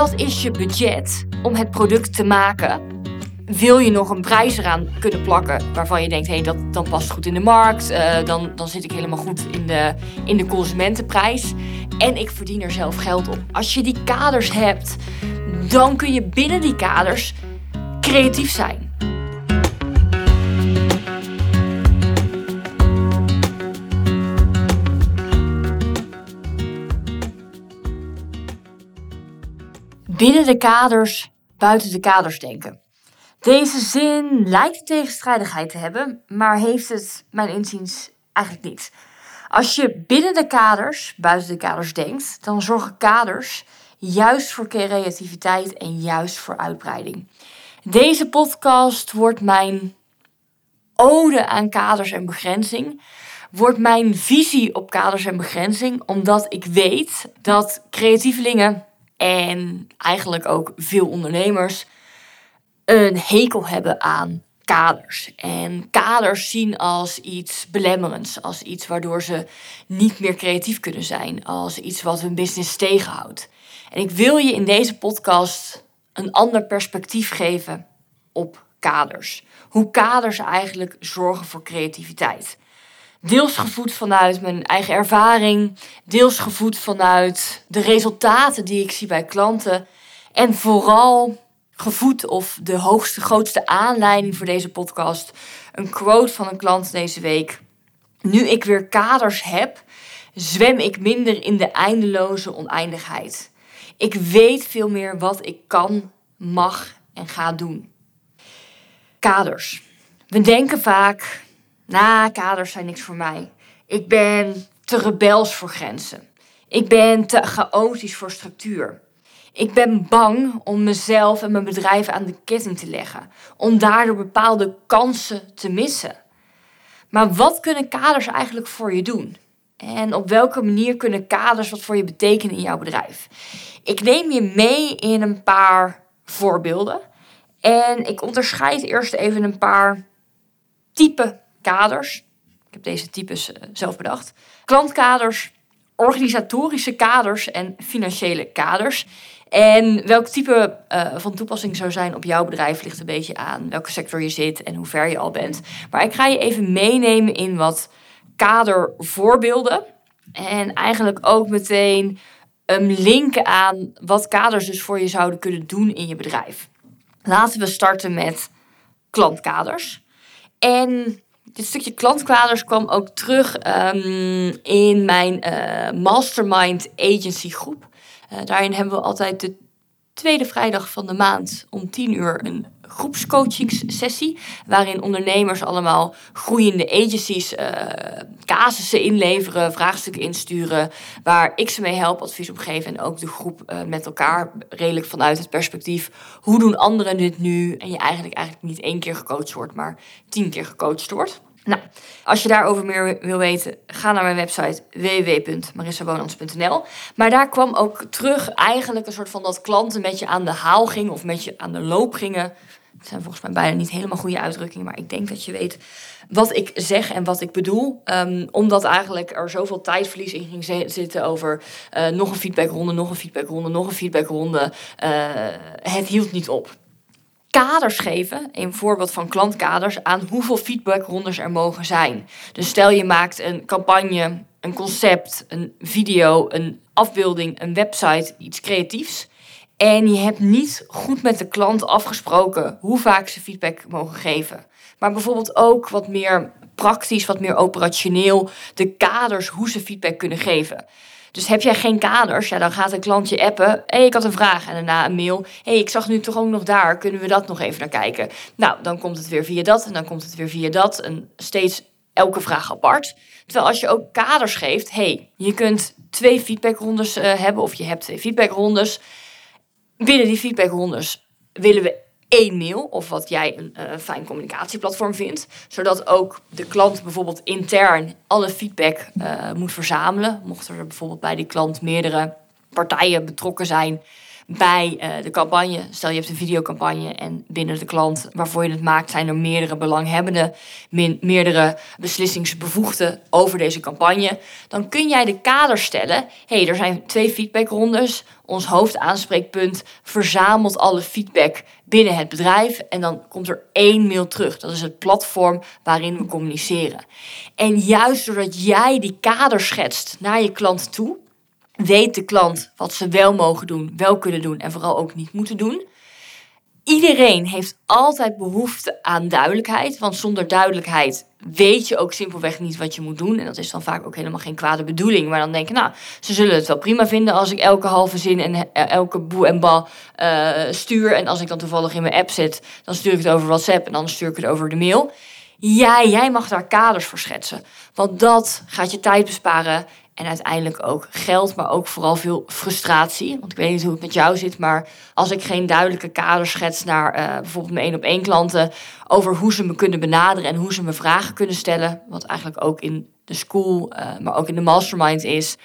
dat is je budget om het product te maken. Wil je nog een prijs eraan kunnen plakken waarvan je denkt, hé, dat dan past goed in de markt, uh, dan, dan zit ik helemaal goed in de, in de consumentenprijs. En ik verdien er zelf geld op. Als je die kaders hebt, dan kun je binnen die kaders creatief zijn. Binnen de kaders, buiten de kaders denken. Deze zin lijkt tegenstrijdigheid te hebben, maar heeft het, mijn inziens, eigenlijk niet. Als je binnen de kaders, buiten de kaders denkt, dan zorgen kaders juist voor creativiteit en juist voor uitbreiding. Deze podcast wordt mijn ode aan kaders en begrenzing. Wordt mijn visie op kaders en begrenzing, omdat ik weet dat creatievelingen en eigenlijk ook veel ondernemers een hekel hebben aan kaders. En kaders zien als iets belemmerends, als iets waardoor ze niet meer creatief kunnen zijn, als iets wat hun business tegenhoudt. En ik wil je in deze podcast een ander perspectief geven op kaders. Hoe kaders eigenlijk zorgen voor creativiteit. Deels gevoed vanuit mijn eigen ervaring, deels gevoed vanuit de resultaten die ik zie bij klanten. En vooral gevoed of de hoogste, grootste aanleiding voor deze podcast. Een quote van een klant deze week. Nu ik weer kaders heb, zwem ik minder in de eindeloze oneindigheid. Ik weet veel meer wat ik kan, mag en ga doen. Kaders. We denken vaak nou, kaders zijn niks voor mij. Ik ben te rebels voor grenzen. Ik ben te chaotisch voor structuur. Ik ben bang om mezelf en mijn bedrijf aan de ketting te leggen, om daardoor bepaalde kansen te missen. Maar wat kunnen kaders eigenlijk voor je doen? En op welke manier kunnen kaders wat voor je betekenen in jouw bedrijf? Ik neem je mee in een paar voorbeelden. En ik onderscheid eerst even een paar type kaders. Ik heb deze types eh, zelf bedacht. Klantkaders, organisatorische kaders en financiële kaders. En welk type uh, van toepassing zou zijn op jouw bedrijf ligt een beetje aan welke sector je zit en hoe ver je al bent. Maar ik ga je even meenemen in wat kadervoorbeelden. En eigenlijk ook meteen um, linken aan wat kaders dus voor je zouden kunnen doen in je bedrijf. Laten we starten met klantkaders. En dit stukje klantkaders kwam ook terug um, in mijn uh, Mastermind Agency groep. Uh, daarin hebben we altijd de tweede vrijdag van de maand om 10 uur een groepscoachingssessie. Waarin ondernemers allemaal groeiende agencies uh, casussen inleveren, vraagstukken insturen. Waar ik ze mee help, advies op geven. En ook de groep uh, met elkaar redelijk vanuit het perspectief. Hoe doen anderen dit nu? En je eigenlijk, eigenlijk niet één keer gecoacht wordt, maar tien keer gecoacht wordt. Nou, als je daarover meer wil weten, ga naar mijn website www.marissabonans.nl. Maar daar kwam ook terug eigenlijk een soort van dat klanten met je aan de haal gingen of met je aan de loop gingen. Het zijn volgens mij bijna niet helemaal goede uitdrukkingen, maar ik denk dat je weet wat ik zeg en wat ik bedoel. Um, omdat eigenlijk er zoveel tijdverlies in ging zitten over uh, nog een feedbackronde, nog een feedbackronde, nog een feedbackronde. Uh, het hield niet op kaders geven, een voorbeeld van klantkaders, aan hoeveel feedbackrondes er mogen zijn. Dus stel je maakt een campagne, een concept, een video, een afbeelding, een website, iets creatiefs. En je hebt niet goed met de klant afgesproken hoe vaak ze feedback mogen geven. Maar bijvoorbeeld ook wat meer praktisch, wat meer operationeel, de kaders hoe ze feedback kunnen geven. Dus heb jij geen kaders, ja, dan gaat een klantje appen. Hé, hey, ik had een vraag. En daarna een mail. Hé, hey, ik zag nu toch ook nog daar. Kunnen we dat nog even naar kijken? Nou, dan komt het weer via dat. En dan komt het weer via dat. En steeds elke vraag apart. Terwijl als je ook kaders geeft. hey, je kunt twee feedbackrondes uh, hebben. Of je hebt twee feedbackrondes. Binnen die feedbackrondes willen we één mail of wat jij een uh, fijn communicatieplatform vindt. Zodat ook de klant bijvoorbeeld intern alle feedback uh, moet verzamelen. Mocht er bijvoorbeeld bij die klant meerdere partijen betrokken zijn. Bij uh, de campagne. Stel je hebt een videocampagne en binnen de klant waarvoor je het maakt, zijn er meerdere belanghebbenden, meerdere beslissingsbevoegden over deze campagne. Dan kun jij de kader stellen. hey, er zijn twee feedbackrondes. Ons hoofdaanspreekpunt verzamelt alle feedback binnen het bedrijf. En dan komt er één mail terug. Dat is het platform waarin we communiceren. En juist doordat jij die kader schetst naar je klant toe, weet de klant wat ze wel mogen doen, wel kunnen doen en vooral ook niet moeten doen. Iedereen heeft altijd behoefte aan duidelijkheid, want zonder duidelijkheid weet je ook simpelweg niet wat je moet doen. En dat is dan vaak ook helemaal geen kwade bedoeling. Maar dan denk je, nou, ze zullen het wel prima vinden als ik elke halve zin en eh, elke boe en ba uh, stuur. En als ik dan toevallig in mijn app zit, dan stuur ik het over WhatsApp en dan stuur ik het over de mail. Ja, jij mag daar kaders voor schetsen. Want dat gaat je tijd besparen en uiteindelijk ook geld, maar ook vooral veel frustratie. Want ik weet niet hoe het met jou zit, maar als ik geen duidelijke kader schets naar uh, bijvoorbeeld mijn één op één klanten over hoe ze me kunnen benaderen en hoe ze me vragen kunnen stellen, wat eigenlijk ook in de school, uh, maar ook in de mastermind is.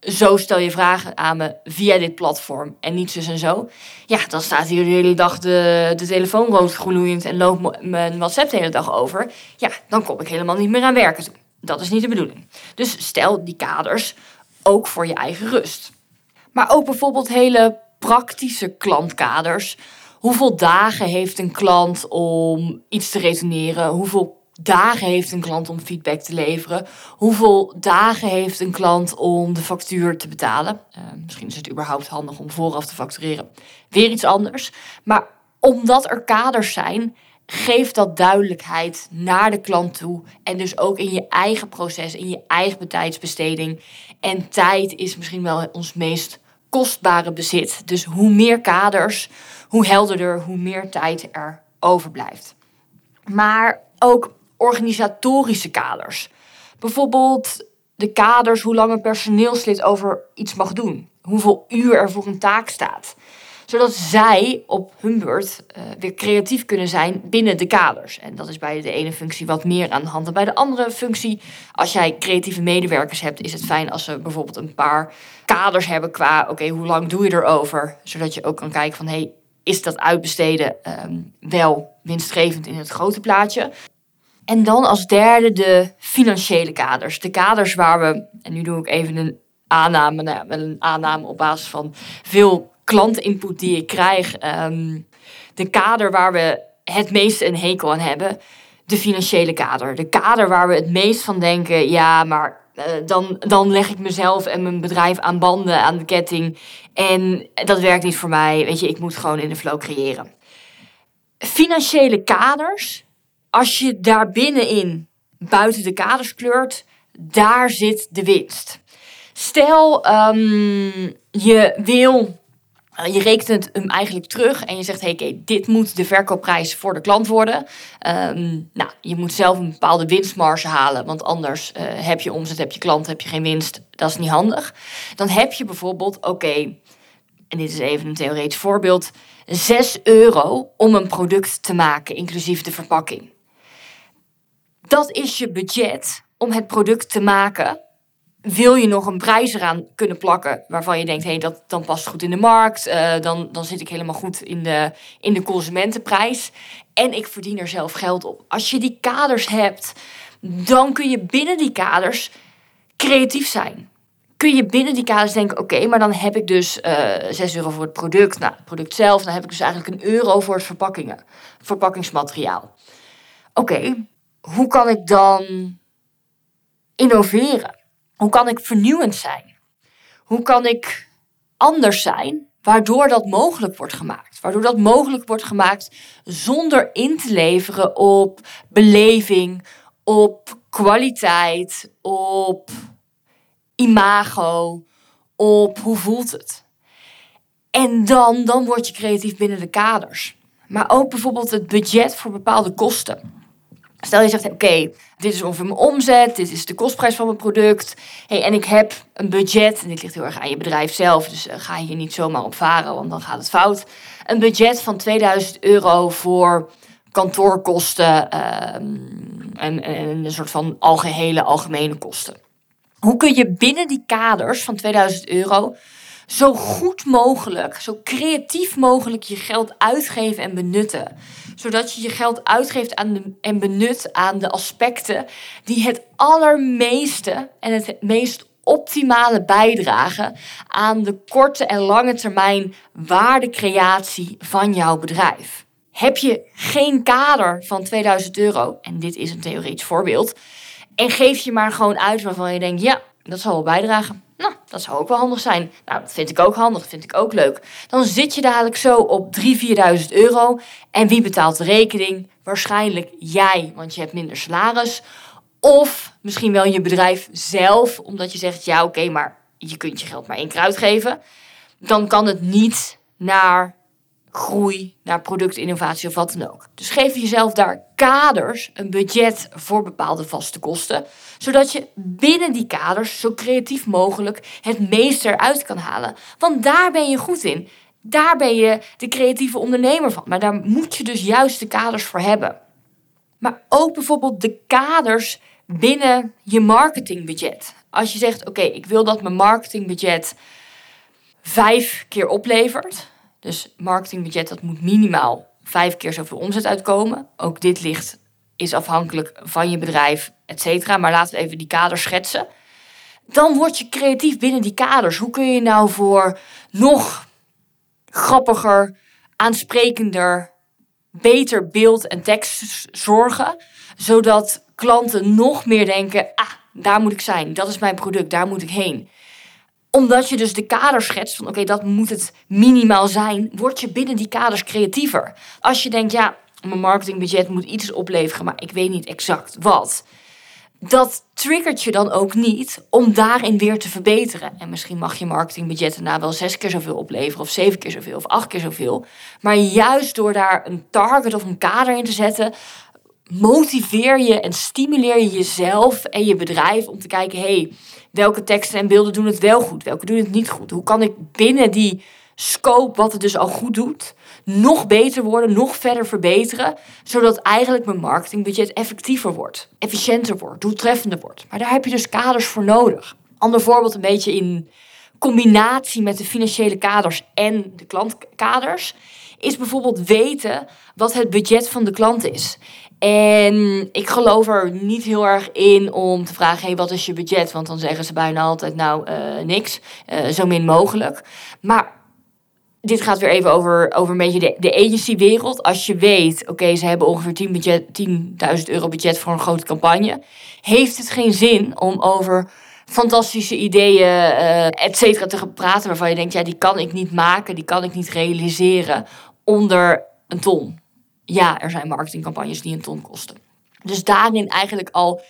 Zo stel je vragen aan me via dit platform en niet zus en zo. Ja, dan staat hier de hele dag de, de telefoon rood en loopt mijn WhatsApp de hele dag over. Ja, dan kom ik helemaal niet meer aan werken toe. Dat is niet de bedoeling. Dus stel die kaders ook voor je eigen rust. Maar ook bijvoorbeeld hele praktische klantkaders. Hoeveel dagen heeft een klant om iets te retourneren? Hoeveel dagen heeft een klant om feedback te leveren? Hoeveel dagen heeft een klant om de factuur te betalen? Uh, misschien is het überhaupt handig om vooraf te factureren. Weer iets anders. Maar omdat er kaders zijn, geef dat duidelijkheid naar de klant toe. En dus ook in je eigen proces, in je eigen tijdsbesteding. En tijd is misschien wel ons meest kostbare bezit. Dus hoe meer kaders, hoe helderder, hoe meer tijd er overblijft. Maar ook organisatorische kaders. Bijvoorbeeld de kaders hoe lang een personeelslid over iets mag doen. Hoeveel uur er voor een taak staat zodat zij op hun beurt uh, weer creatief kunnen zijn binnen de kaders. En dat is bij de ene functie wat meer aan de hand dan bij de andere functie. Als jij creatieve medewerkers hebt, is het fijn als ze bijvoorbeeld een paar kaders hebben qua, oké, hoe lang doe je erover? Zodat je ook kan kijken van, hey, is dat uitbesteden um, wel winstgevend in het grote plaatje? En dan als derde de financiële kaders. De kaders waar we, en nu doe ik even een aanname, nou ja, een aanname op basis van veel klantinput die ik krijg, ehm, de kader waar we het meeste een hekel aan hebben, de financiële kader. De kader waar we het meest van denken, ja, maar uh, dan, dan leg ik mezelf en mijn bedrijf aan banden, aan de ketting. En dat werkt niet voor mij. Weet je, ik moet gewoon in de flow creëren. Financiële kaders, als je daar binnenin buiten de kaders kleurt, daar zit de winst. Stel, um, je wil eh, je rekent hem eigenlijk terug en je zegt: hey, dit moet de verkoopprijs voor de klant worden. Ehm, nou, je moet zelf een bepaalde winstmarge halen, want anders uh, heb je omzet, heb je klant, heb je geen winst. Dat is niet handig. Dan heb je bijvoorbeeld: oké, en dit is even een theoretisch voorbeeld, 6 euro om een product te maken, inclusief de verpakking. Dat is je budget om het product te maken wil je nog een prijs eraan kunnen plakken waarvan je denkt, hé, hey, dat dan past goed in de markt, uh, dan, dan zit ik helemaal goed in de, in de consumentenprijs en ik verdien er zelf geld op. Als je die kaders hebt, dan kun je binnen die kaders creatief zijn. Kun je binnen die kaders denken, oké, maar dan heb ik dus uh, eh, 6 euro voor het product, nou, het product zelf, dan heb ik dus eigenlijk een euro voor het verpakkingen, verpakkingsmateriaal. Oké, hoe kan ik dan innoveren? Hoe kan ik vernieuwend zijn? Hoe kan ik anders zijn, waardoor dat mogelijk wordt gemaakt? Waardoor dat mogelijk wordt gemaakt zonder in te leveren op beleving, op kwaliteit, op imago, op hoe voelt het? En dan, dan word je creatief binnen de kaders. Maar ook bijvoorbeeld het budget voor bepaalde kosten. Stel je zegt, oké, dit is ongeveer mijn omzet, dit is de kostprijs van mijn product. Hey, en ik heb een budget, en dit ligt heel erg aan je bedrijf zelf, dus uh, ga hier niet zomaar op varen, want dan gaat het fout. Een budget van 2000 euro voor kantoorkosten ehm, en, en, een soort van algehele, algemene kosten. Hoe kun je binnen die kaders van 2000 euro zo goed mogelijk, zo creatief mogelijk je geld uitgeven en benutten. Zodat je je geld uitgeeft aan de, en benut aan de aspecten die het allermeeste en het meest optimale bijdragen aan de korte en lange termijn waardecreatie van jouw bedrijf. Heb je geen kader van 2000 euro, en dit is een theoretisch voorbeeld, en geef je maar gewoon uit waarvan je denkt, ja, dat zal wel bijdragen. Nou, dat zou ook wel handig zijn. Nou, dat vind ik ook handig, dat vind ik ook leuk. Dan zit je dadelijk zo op 3.000, 4.000 euro. En wie betaalt de rekening? Waarschijnlijk jij, want je hebt minder salaris. Of misschien wel je bedrijf zelf, omdat je zegt, ja oké, maar je kunt je geld maar één keer uitgeven. Dan kan het niet naar groei, naar productinnovatie of wat dan ook. Dus geef jezelf daar kaders, een budget voor bepaalde vaste kosten, zodat je binnen die kaders zo creatief mogelijk het meeste eruit kan halen. Want daar ben je goed in. Daar ben je de creatieve ondernemer van. Maar daar moet je dus juist de kaders voor hebben. Maar ook bijvoorbeeld de kaders binnen je marketingbudget. Als je zegt, oké, ik wil dat mijn marketingbudget vijf keer oplevert. Dus marketingbudget, dat moet minimaal vijf keer zoveel omzet uitkomen. Ook dit ligt, is afhankelijk van je bedrijf, et cetera. Maar laten we even die kaders schetsen. Dan word je creatief binnen die kaders. Hoe kun je nou voor nog grappiger, aansprekender, beter beeld en tekst zorgen, zodat klanten nog meer denken: ah, daar moet ik zijn, dat is mijn product, daar moet ik heen omdat je dus de kaders schetst van oké, dat moet het minimaal zijn, word je binnen die kaders creatiever. Als je denkt, ja, mijn marketingbudget moet iets opleveren, maar ik weet niet exact wat. Dat triggert je dan ook niet om daarin weer te verbeteren. En misschien mag je marketingbudget daarna wel zes keer zoveel opleveren, of zeven keer zoveel, of acht keer zoveel. Maar juist door daar een target of een kader in te zetten, motiveer je en stimuleer je jezelf en je bedrijf om te kijken: hey, welke teksten en beelden doen het wel goed, welke doen het niet goed? Hoe kan ik binnen die scope, wat het dus al goed doet, nog beter worden, nog verder verbeteren, zodat eigenlijk mijn marketingbudget effectiever wordt, efficiënter wordt, doeltreffender wordt. Maar daar heb je dus kaders voor nodig. Ander voorbeeld, een beetje in combinatie met de financiële kaders en de klantkaders, is bijvoorbeeld weten wat het budget van de klant is. En ik geloof er niet heel erg in om te vragen: hey, wat is je budget? Want dan zeggen ze bijna altijd: nou, uh, niks, uh, zo min mogelijk. Maar dit gaat weer even over, over een beetje de, de agency-wereld. Als je weet, oké, ze hebben ongeveer 10.000 euro budget voor een grote campagne, heeft het geen zin om over fantastische ideeën, uh, et cetera, te praten waarvan je denkt: ja, die kan ik niet maken, die kan ik niet realiseren onder een ton ja, er zijn marketingcampagnes die een ton kosten. Dus daarin eigenlijk al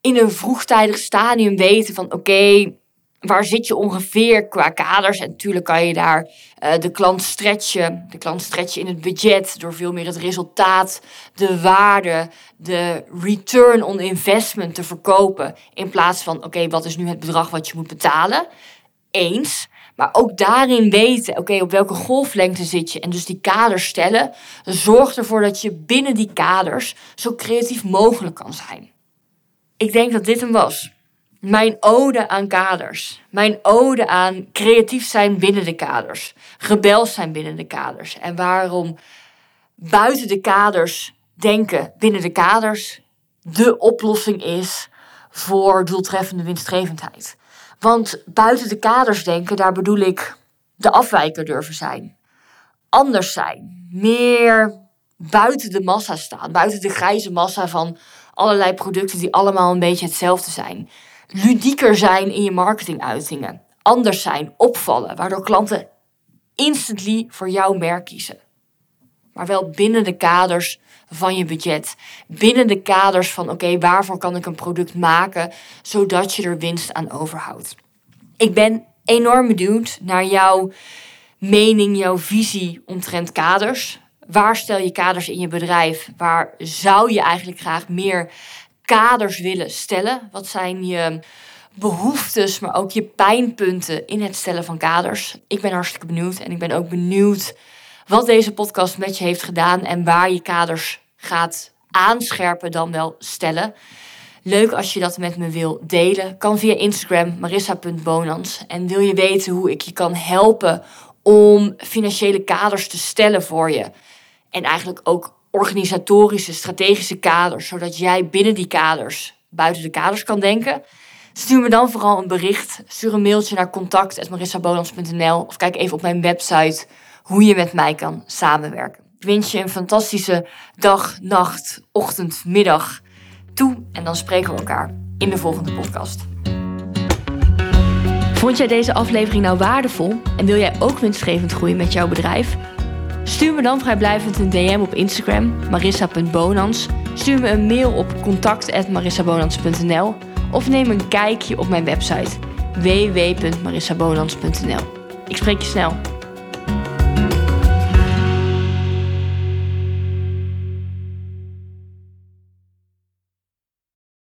in een vroegtijdig stadium weten van oké, waar zit je ongeveer qua kaders? En natuurlijk kan je daar uh, de klant stretchen, de klant stretchen in het budget door veel meer het resultaat, de waarde, de return on investment te verkopen in plaats van oké, wat is nu het bedrag wat je moet betalen? Eens. Maar ook daarin weten, oké, op welke golflengte zit je. En dus die kaders stellen, zorgt ervoor dat je binnen die kaders zo creatief mogelijk kan zijn. Ik denk dat dit hem was. Mijn ode aan kaders. Mijn ode aan creatief zijn binnen de kaders. Rebels zijn binnen de kaders. En waarom buiten de kaders denken binnen de kaders de oplossing is voor doeltreffende winstgevendheid. Want buiten de kaders denken, daar bedoel ik de afwijker durven zijn. Anders zijn. Meer buiten de massa staan. Buiten de grijze massa van allerlei producten die allemaal een beetje hetzelfde zijn. Ludieker zijn in je marketinguitingen. Anders zijn, opvallen, waardoor klanten instantly voor jouw merk kiezen. Maar wel binnen de kaders van je budget. Binnen de kaders van oké, waarvoor kan ik een product maken zodat je er winst aan overhoudt. Ik ben enorm benieuwd naar jouw mening, jouw visie omtrent kaders. Waar stel je kaders in je bedrijf? Waar zou je eigenlijk graag meer kaders willen stellen? Wat zijn je behoeftes, maar ook je pijnpunten in het stellen van kaders? Ik ben hartstikke benieuwd en ik ben ook benieuwd wat deze podcast met je heeft gedaan en waar je kaders gaat aanscherpen dan wel stellen. Leuk als je dat met me wil delen. Kan via Instagram marissa.bonans. En wil je weten hoe ik je kan helpen om financiële kaders te stellen voor je? En eigenlijk ook organisatorische, strategische kaders, zodat jij binnen die kaders, buiten de kaders kan denken. Stuur me dan vooral een bericht. Stuur een mailtje naar contact.marissabonans.nl of kijk even op mijn website hoe je met mij kan samenwerken. Ik wens je een fantastische dag, nacht, ochtend, middag toe. En dan spreken we elkaar in de volgende podcast. Vond jij deze aflevering nou waardevol en wil jij ook winstgevend groeien met jouw bedrijf? Stuur me dan vrijblijvend een DM op Instagram, marissa.bonans. Stuur me een mail op contact.marissabonans.nl of neem een kijkje op mijn website www.marissabonans.nl. Ik spreek je snel.